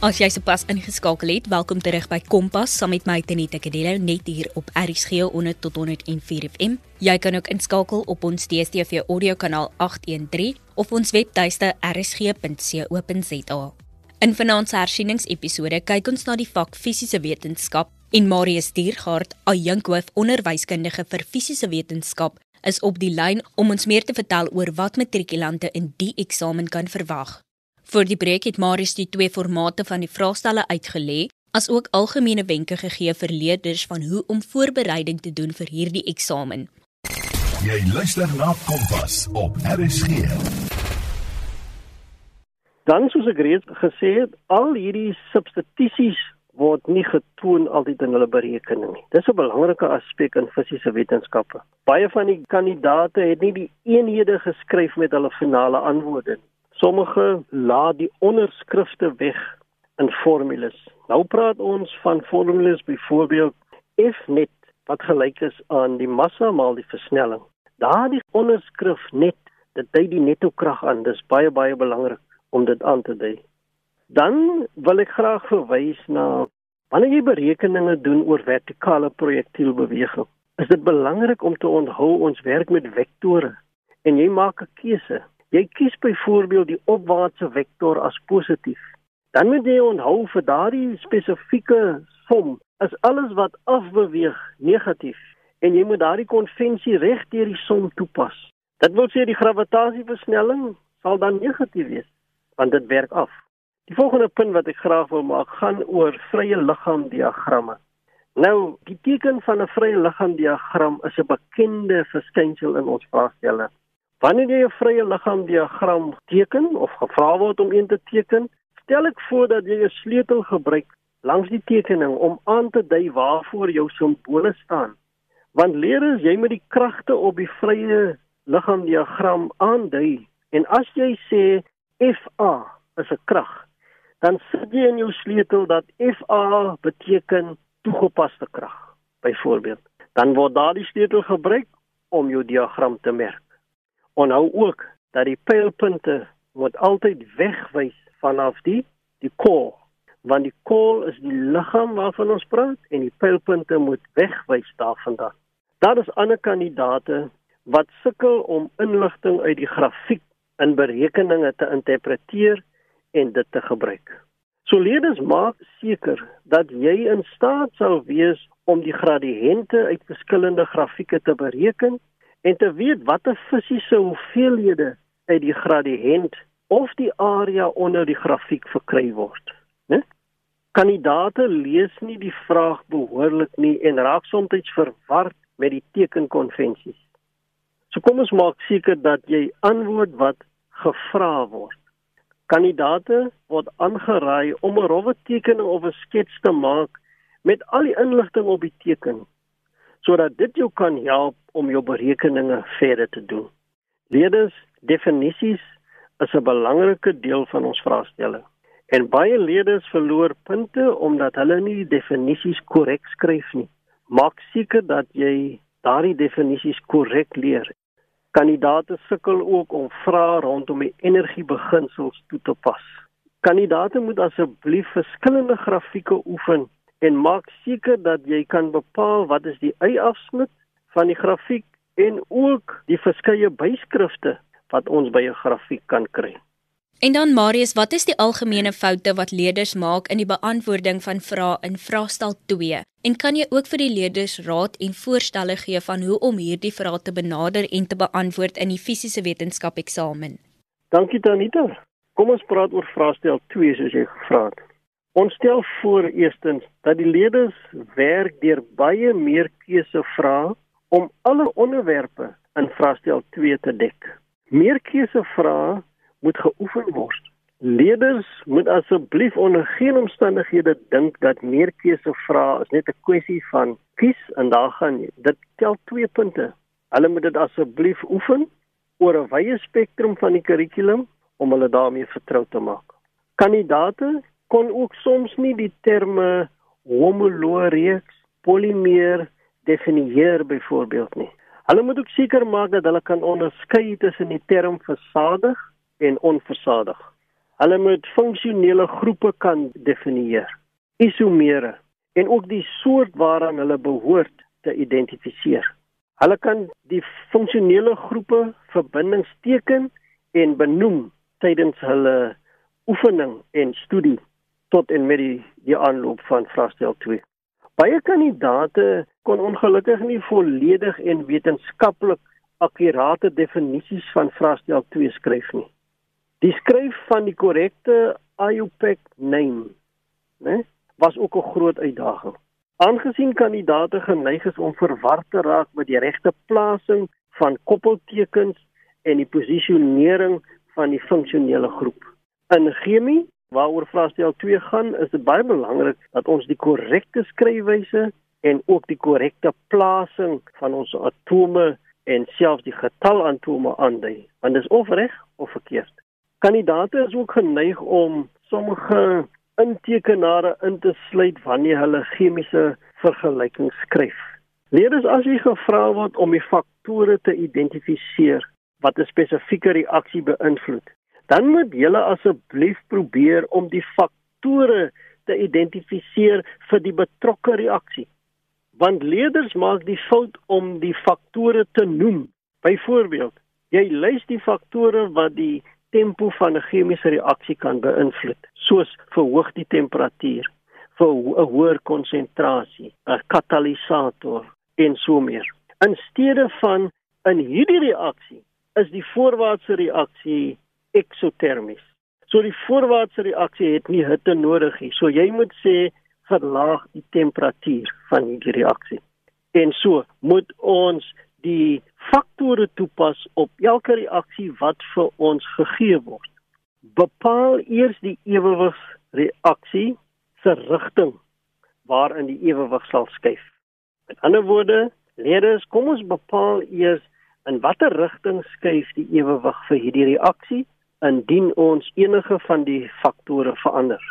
As jy sopas ingeskakel het, welkom terug by Kompas saam met my Tenita Kadello net hier op RSG 100 tot 104 FM. Jy kan ook inskakel op ons DStv audio kanaal 813 of ons webtuiste rsg.co.za. In vanaand se hersieningsepisode kyk ons na die vak fisiese wetenskap en Marius Diergaard, adjunkhoof onderwyskundige vir fisiese wetenskap, is op die lyn om ons meer te vertel oor wat matrikulante in die eksamen kan verwag. Vir die breek het Marius die twee formate van die vraestelle uitgelê, asook algemene wenke gegee vir leerders van hoe om voorbereiding te doen vir hierdie eksamen. Jy luister na Kompas op RSG. Dan soos ek reeds gesê het, al hierdie substitusies word nie getoon altyd in hulle berekening nie. Dis 'n belangrike aspek in fisiese wetenskappe. Baie van die kandidate het nie die eenhede geskryf met hulle finale antwoorde nie. Sommige laat die onderskrifte weg in formules. Nou praat ons van formules byvoorbeeld F net wat gelyk is aan die massa maal die versnelling. Daardie onderskrif net, dit dui die netto krag aan. Dis baie baie belangrik om dit aan te dui. Dan wil ek graag verwys na wanneer jy berekeninge doen oor vertikale projektielbeweging. Is dit belangrik om te onthou ons werk met vektore en jy maak 'n keuse. Jy kies byvoorbeeld die opwaartse vektor as positief. Dan moet jy onthou vir daardie spesifieke som is alles wat afbeweeg negatief en jy moet daardie konvensie reg deur die som toepas. Dit wil sê die gravitasieversnelling sal dan negatief wees want dit werk af. Die volgende punt wat ek graag wil maak gaan oor vrye liggaam diagramme. Nou, die teken van 'n vrye liggaam diagram is 'n bekende verskynsel in ons vraestelle. Wanneer jy 'n vrye liggaam diagram teken of gevra word om een te teken, stel ek voor dat jy 'n sleutel gebruik langs die tekening om aan te dui waarvoor jou simbole staan. Want leerders, jy moet die kragte op die vrye liggaam diagram aandui en as jy sê FA is 'n krag, dan sit jy in jou sleutel dat FA beteken toegepaste krag. Byvoorbeeld, dan word daardie sleutel gebruik om jou diagram te merk. Onthou ook dat die pylpunte moet altyd wegwys vanaf die die kool, want die kool is die liggaam waarvan ons praat en die pylpunte moet wegwys daarvandaan. Daar is ander kandidate wat sukkel om inligting uit die grafiek in berekeninge te interpreteer en dit te gebruik. So leerders maak seker dat jy in staat sal wees om die gradiënte uit verskillende grafieke te bereken en te weet watter fisiese hoeveelhede uit die gradiënt of die area onder die grafiek verkry word, né? Kandidate lees nie die vraag behoorlik nie en raak soms verward met die tekenkonvensies. So kom ons maak seker dat jy antwoord wat gevra word. Kandidate word aangeraai om 'n rowwe tekening of 'n skets te maak met al die inligting op die tekening sodat dit jou kan help om jou berekeninge verder te doen. Leerders, definisies is 'n belangrike deel van ons vraestelle. En baie leerders verloor punte omdat hulle nie die definisies korrek skryf nie. Maak seker dat jy daardie definisies korrek leer. Kandidate sukkel ook om vrae rondom die energiebeginsels toe te pas. Kandidate moet asseblief verskillende grafieke oefen en maak seker dat jy kan bepaal wat is die y-afsnit van die grafiek en ook die verskeie byskrifte wat ons by 'n grafiek kan kry. En dan Marius, wat is die algemene foute wat leerders maak in die beantwoording van vrae in vraestel 2? En kan jy ook vir die leerders raad en voorstelle gee van hoe om hierdie vrae te benader en te beantwoord in die fisiese wetenskap eksamen? Dankie Tanita. Kom ons praat oor vraestel 2 soos jy gevra het. Ons stel voor eerstens dat die leerders werk deur baie meer keuse vrae om alle onderwerpe in vraestel 2 te dek. Meer keuse vrae moet geoefen word. Leerders moet asseblief onder geen omstandighede dink dat meer keuse vrae is net 'n kwessie van kies en daar gaan jy. Dit tel 2 punte. Hulle moet dit asseblief oefen oor 'n wye spektrum van die kurrikulum om hulle daarmee vertrou te maak. Kandidate kon ook soms nie die terme homoloreeks, polimeer definieer byvoorbeeld nie. Hulle moet ook seker maak dat hulle kan onderskei tussen die term versadig en onversadig. Hulle moet funksionele groepe kan definieer, isomere en ook die soort waaraan hulle behoort te identifiseer. Hulle kan die funksionele groepe verbindings teken en benoem tydens hulle oefening en studie tot en met die, die aanloop van vraestel 2. Baie kandidate kon ongelukkig nie volledig en wetenskaplik akkurate definisies van vraestel 2 skryf nie. Die skryf van die korrekte IUPAC name, né, was ook 'n groot uitdaging. Aangesien kandidate geneig is om verward te raak met die regte plasing van koppeltekens en die posisionering van die funksionele groep. In chemie waaroor vraestel 2 gaan, is dit baie belangrik dat ons die korrekte skryfwyse en ook die korrekte plasing van ons atome en selfs die getal atome aandui, want dit is of reg of verkeerd. Kandidate is ook geneig om sommige intekenare in te sluit wanneer hulle chemiese vergelykings skryf. Leerders as jy gevra word om die faktore te identifiseer wat 'n spesifieke reaksie beïnvloed, dan moet julle asseblief probeer om die faktore te identifiseer vir die betrokke reaksie. Want leerders maak die fout om die faktore te noem. Byvoorbeeld, jy lys die faktore wat die tempo van 'n chemiese reaksie kan beïnvloed, soos verhoog die temperatuur, vir 'n hoër konsentrasie, 'n katalisator en so meer. In steede van in hierdie reaksie is die voorwaartse reaksie eksotermies. So die voorwaartse reaksie het nie hitte nodig nie. So jy moet sê verlaag die temperatuur van die reaksie. En so moet ons die faktore toepas op elke reaksie wat vir ons gegee word. Bepaal eers die ewewigsreaksie se rigting waarin die ewewig sal skuif. Met ander woorde, leerders, kom ons bepaal eers in watter rigting skuif die ewewig vir hierdie reaksie indien ons enige van die faktore verander.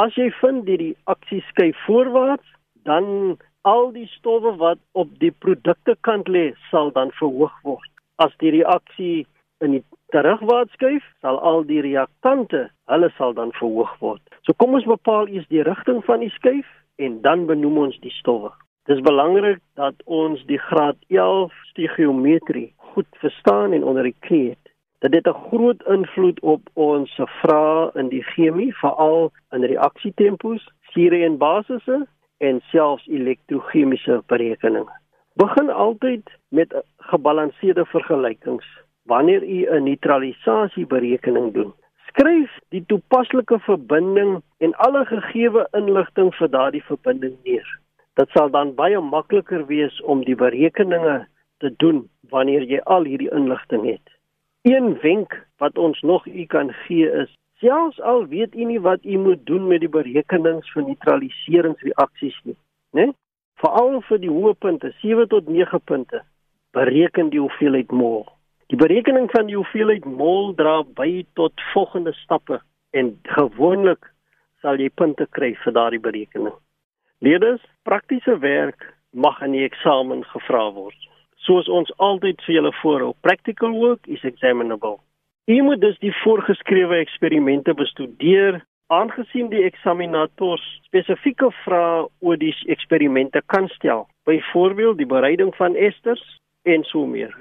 As jy vind die reaksie skuif voorwaarts, dan al die stowwe wat op die produkte kant lê, sal dan verhoog word. As die reaksie in die terugwaarts skuif, sal al die reaktante, hulle sal dan verhoog word. So kom ons bepaal eers die rigting van die skuif en dan benoem ons die stowwe. Dit is belangrik dat ons die graad 11 stigiometrie goed verstaan en onder die knie het. Dit het 'n groot invloed op ons vrae in die chemie, veral in reaksietempos, sure en basisse en selfs elektrochemiese berekeninge. Begin altyd met gebalanseerde vergelykings wanneer u 'n neutralisasieberekening doen. Skryf die toepaslike verbinding en alle gegeewe inligting vir daardie verbinding neer. Dit sal dan baie makliker wees om die berekeninge te doen wanneer jy al hierdie inligting het. Een wenk wat ons nog u kan gee is selfs al weet u nie wat u moet doen met die berekenings van neutraliseringsreaksies nie, né? Veral vir die hoë punte, 7 tot 9 punte, bereken die hoeveelheid mol. Die berekening van die hoeveelheid mol dra by tot volgende stappe en gewoonlik sal jy punte kry vir daardie berekening. Leerders, praktiese werk mag in die eksamen gevra word soos ons altyd vir julle voorhou. Practical work is examinable. U moet dus die voorgeskrewe eksperimente bestudeer aangesien die eksaminators spesifieke vrae oor die eksperimente kan stel. Byvoorbeeld die bereiding van esters en so meer.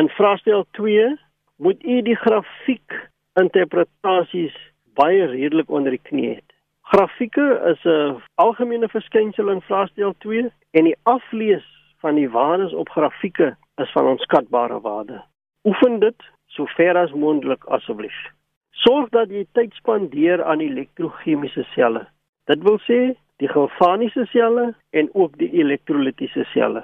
In vraestel 2 moet u die grafiek interpretasies baie redelik onder die knie hê. Grafieke is 'n algemene verskynsel in vraestel 2 en die aflees van die waardes op grafieke is van onskatbare waarde. Oefen dit so ver as moontlik asseblief. Sorg dat jy tyd spandeer aan elektrochemiese selle. Dit wil sê die galvaniese selle en ook die elektrolitiese selle.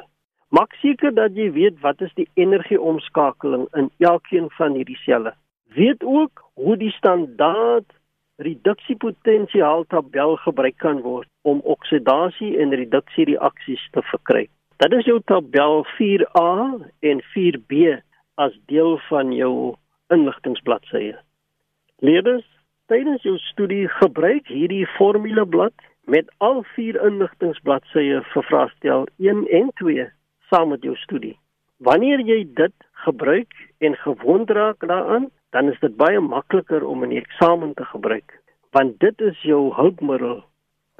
Maak seker dat jy weet wat is die energieomskakeling in elkeen van hierdie selle. Weet ook hoe die standaard reduksiepotensiaal tabel gebruik kan word om oksidasie en reduksie reaksies te verkry. Dit is jou tabel 4A en 4B as deel van jou inligtingbladsye. Leerders, tydens jou studie gebruik hierdie formuleblad met al vier inligtingbladsye vir vraestel 1 en 2 saam met jou studie. Wanneer jy dit gebruik en gewond raak daaraan, dan is dit baie makliker om in die eksamen te gebruik, want dit is jou hulpmiddel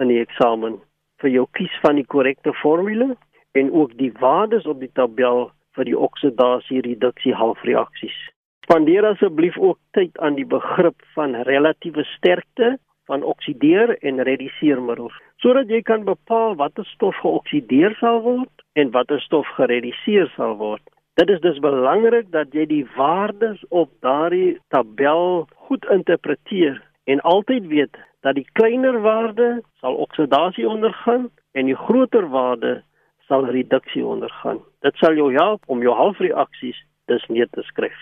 in die eksamen vir jou kies van die korrekte formule en ook die waardes op die tabel vir die oksidasie reduksie halfreaksies. Spandeer asseblief ook tyd aan die begrip van relatiewe sterkte van oksideer en reduseermiddels sodat jy kan bepaal watter stof geoksideer sal word en watter stof gereduseer sal word. Dit is dus belangrik dat jy die waardes op daardie tabel goed interpreteer en altyd weet dat die kleiner waarde sal oksidasie ondergaan en die groter waarde sal reduksie ondergaan. Dit sal jou help om jou halfreaksies dus neer te skryf.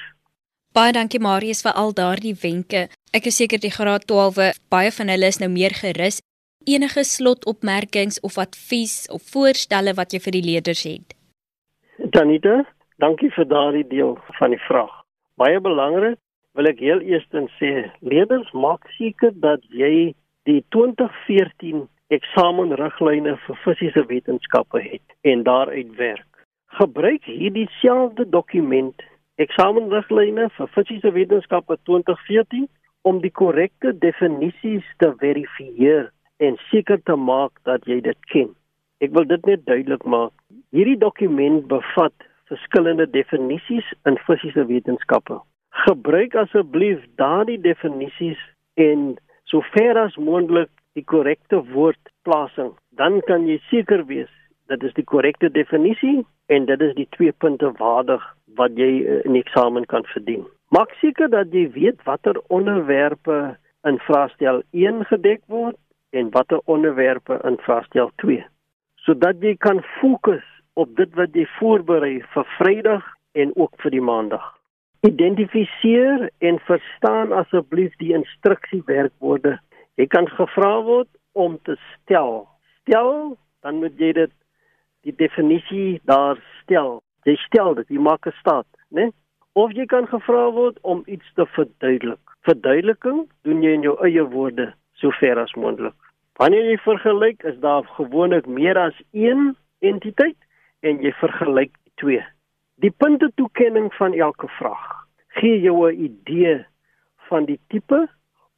Baie dankie Marius vir al daardie wenke. Ek is seker die graad 12 baie van hulle is nou meer gerus. Enige slotopmerkings of advies of voorstelle wat jy vir die leerders het? Danita, dankie vir daardie deel van die vraag. Baie belangrik, wil ek heel eerstens sê, leerders maak seker dat jy die 2014 eksamenriglyne vir fisiese wetenskappe het en daaruit werk. Gebruik hierdie selfde dokument eksamenriglyne vir fisiese wetenskappe 2014 om die korrekte definisies te verifieer en seker te maak dat jy dit ken. Ek wil dit net duidelik maak. Hierdie dokument bevat verskillende definisies in fisiese wetenskappe. Gebruik asseblief daardie definisies en sover as moontlik die korrekte woordplasing. Dan kan jy seker wees dit is die korrekte definisie en dit is die twee punte waardig wat jy eh, in die eksamen kan verdien. Maak seker dat jy weet watter onderwerpe in vraestel 1 gedek word en watter onderwerpe in vraestel 2 sodat jy kan fokus op dit wat jy voorberei vir Vrydag en ook vir die Maandag. Identifiseer en verstaan asseblief die instruksiewerkwoorde. Jy kan gevra word om te stel. Stel, dan moet jy dit die definisie daar stel jy stel dit, jy maak 'n staat, né? Of jy kan gevra word om iets te verduidelik. Verduideliking doen jy in jou eie woorde so ver as moontlik. Wanneer jy vergelyk, is daar gewoonlik meer as een entiteit en jy vergelyk die twee. Die punte toekenning van elke vraag gee jou 'n idee van die tipe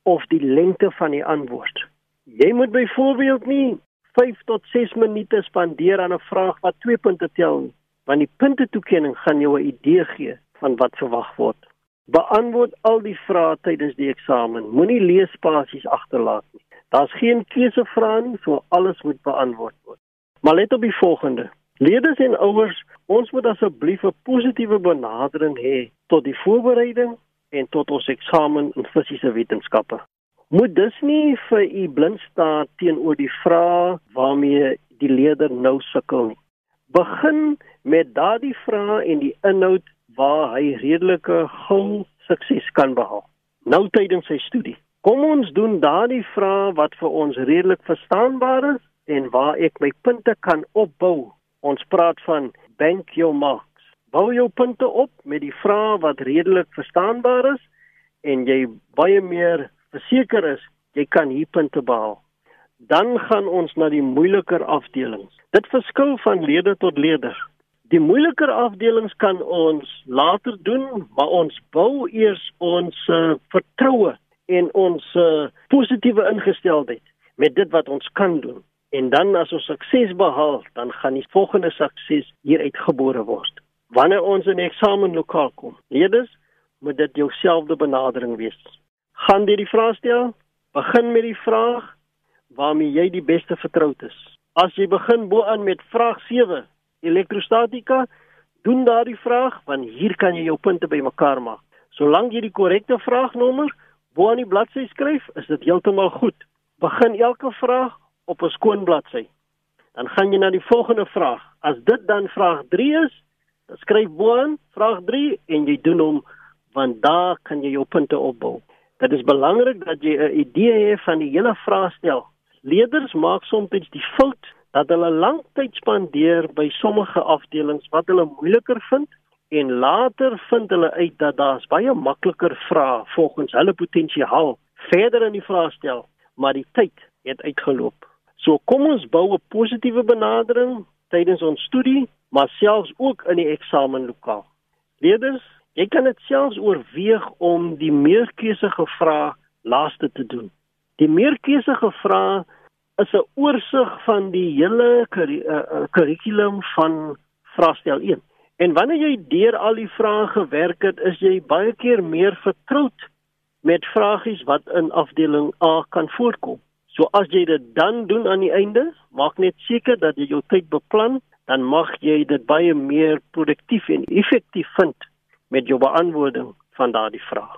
of die lengte van die antwoord. Jy moet byvoorbeeld nie 5 tot 6 minute spandeer aan 'n vraag wat 2 punte tel nie want die puntetoekenning gaan jou 'n idee gee van wat verwag word. Beantwoord al die vrae tydens die eksamen. Moenie leespasies agterlaat nie. Daar's geen keusevrae nie, so alles moet beantwoord word. Maar let op die volgende. Leerders en ouers, ons moet asseblief 'n positiewe benadering hê tot die voorbereiding en tot ons eksamen in fisiese wetenskappe. Moet dus nie vir u blind staar teenoor die vrae waarmee die leerder nou sukkel nie begin met daardie vrae en die inhoud waar hy redelike gul sukses kan behaal. Nou tydens sy studie. Kom ons doen daardie vrae wat vir ons redelik verstaanbaar is en waar ek my punte kan opbou. Ons praat van bank your marks. Bou jou punte op met die vrae wat redelik verstaanbaar is en jy baie meer verseker is jy kan hier punte behaal dan gaan ons na die moeiliker afdelings. Dit verskil van lede tot lede. Die moeiliker afdelings kan ons later doen, maar ons bou eers ons uh, vertroue en ons uh, positiewe ingesteldheid met dit wat ons kan doen. En dan as ons sukses behaal, dan gaan die volgende sukses hier uitgebore word. Wanneer ons in die eksamenlokaal kom, leerders, moet dit jouselfde benadering wees. Gaan deur die vraestel, begin met die vraag waarmee jy die beste vertroud is. As jy begin bo-aan met vraag 7, elektrostatika, doen daardie vraag want hier kan jy jou punte bymekaar maak. Solank jy die korrekte vraagnommer bo-aan die bladsy skryf, is dit heeltemal goed. Begin elke vraag op 'n skoon bladsy. Dan gaan jy na die volgende vraag. As dit dan vraag 3 is, skryf bo-aan vraag 3 en jy doen hom want daar kan jy jou punte opbou. Dit is belangrik dat jy 'n idee het van die hele vraestel Leerders maak soms die fout dat hulle lank tyd spandeer by sommige afdelings wat hulle moeiliker vind en later vind hulle uit dat daar's baie makliker vrae volgens hulle potensiaal verder in die vraestel, maar die tyd het uitgeloop. So kom ons bou 'n positiewe benadering tydens ons studie, maar selfs ook in die eksamenlokaal. Leerders, Jy kan dit selfs oorweeg om die meerkeusige vrae laaste te doen. Die meerkeusige vrae is 'n oorsig van die hele kurrikulum van vraestel 1. En wanneer jy deur al die vrae gewerk het, is jy baie keer meer vertroud met vragies wat in afdeling A kan voorkom. So as jy dit dan doen aan die einde, maak net seker dat jy jou tyd beplan, dan mag jy dit baie meer produktief en effektief vind met jou beantwoording van daardie vraag.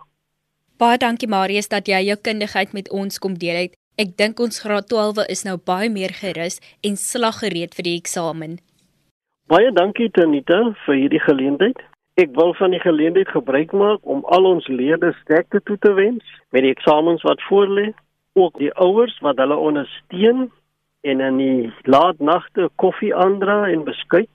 Baie dankie Marius dat jy jou kundigheid met ons kom deel het. Ek dink ons graad 12 is nou baie meer gerus en slaggereed vir die eksamen. Baie dankie Tanita vir hierdie geleentheid. Ek wil van die geleentheid gebruik maak om al ons leerders sterkte toe te wens met die eksamens wat voorlê, ook die ouers wat hulle ondersteun en in die laat nagte koffie aandra en beskuit.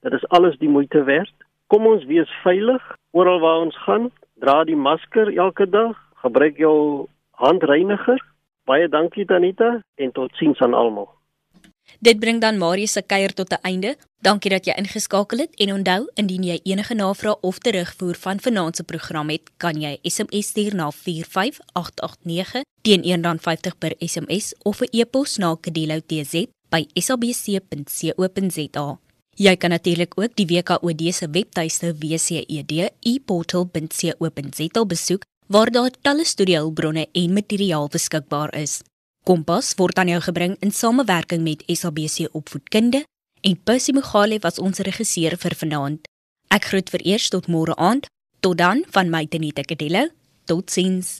Dit is alles die moeite werd. Kom ons wees veilig oral waar ons gaan. Dra die masker elke dag. Gebruik jou handreiniger. Baie dankie Tanita en totsiens aan almal. Dit bring dan Marius se kuier tot 'n einde. Dankie dat jy ingeskakel het en onthou indien jy enige navrae of terugvoer van vanaand se program het, kan jy SMS stuur na 45889 teen R1.50 per SMS of 'n e-pos na kedeloutz@sabc.co.za. Jy kan natuurlik ook die WKOD se webtuiste wced.eportal.co.za besoek waar daar talle studiehulpbronne en materiaal beskikbaar is. Kompas word aan jou gebring in samewerking met SABC Opvoedkunde en Percy Mogale was ons regisseur vir vanaand. Ek groet vir eers tot môre aand. Tot dan van my Tenita Kadello. Totsiens.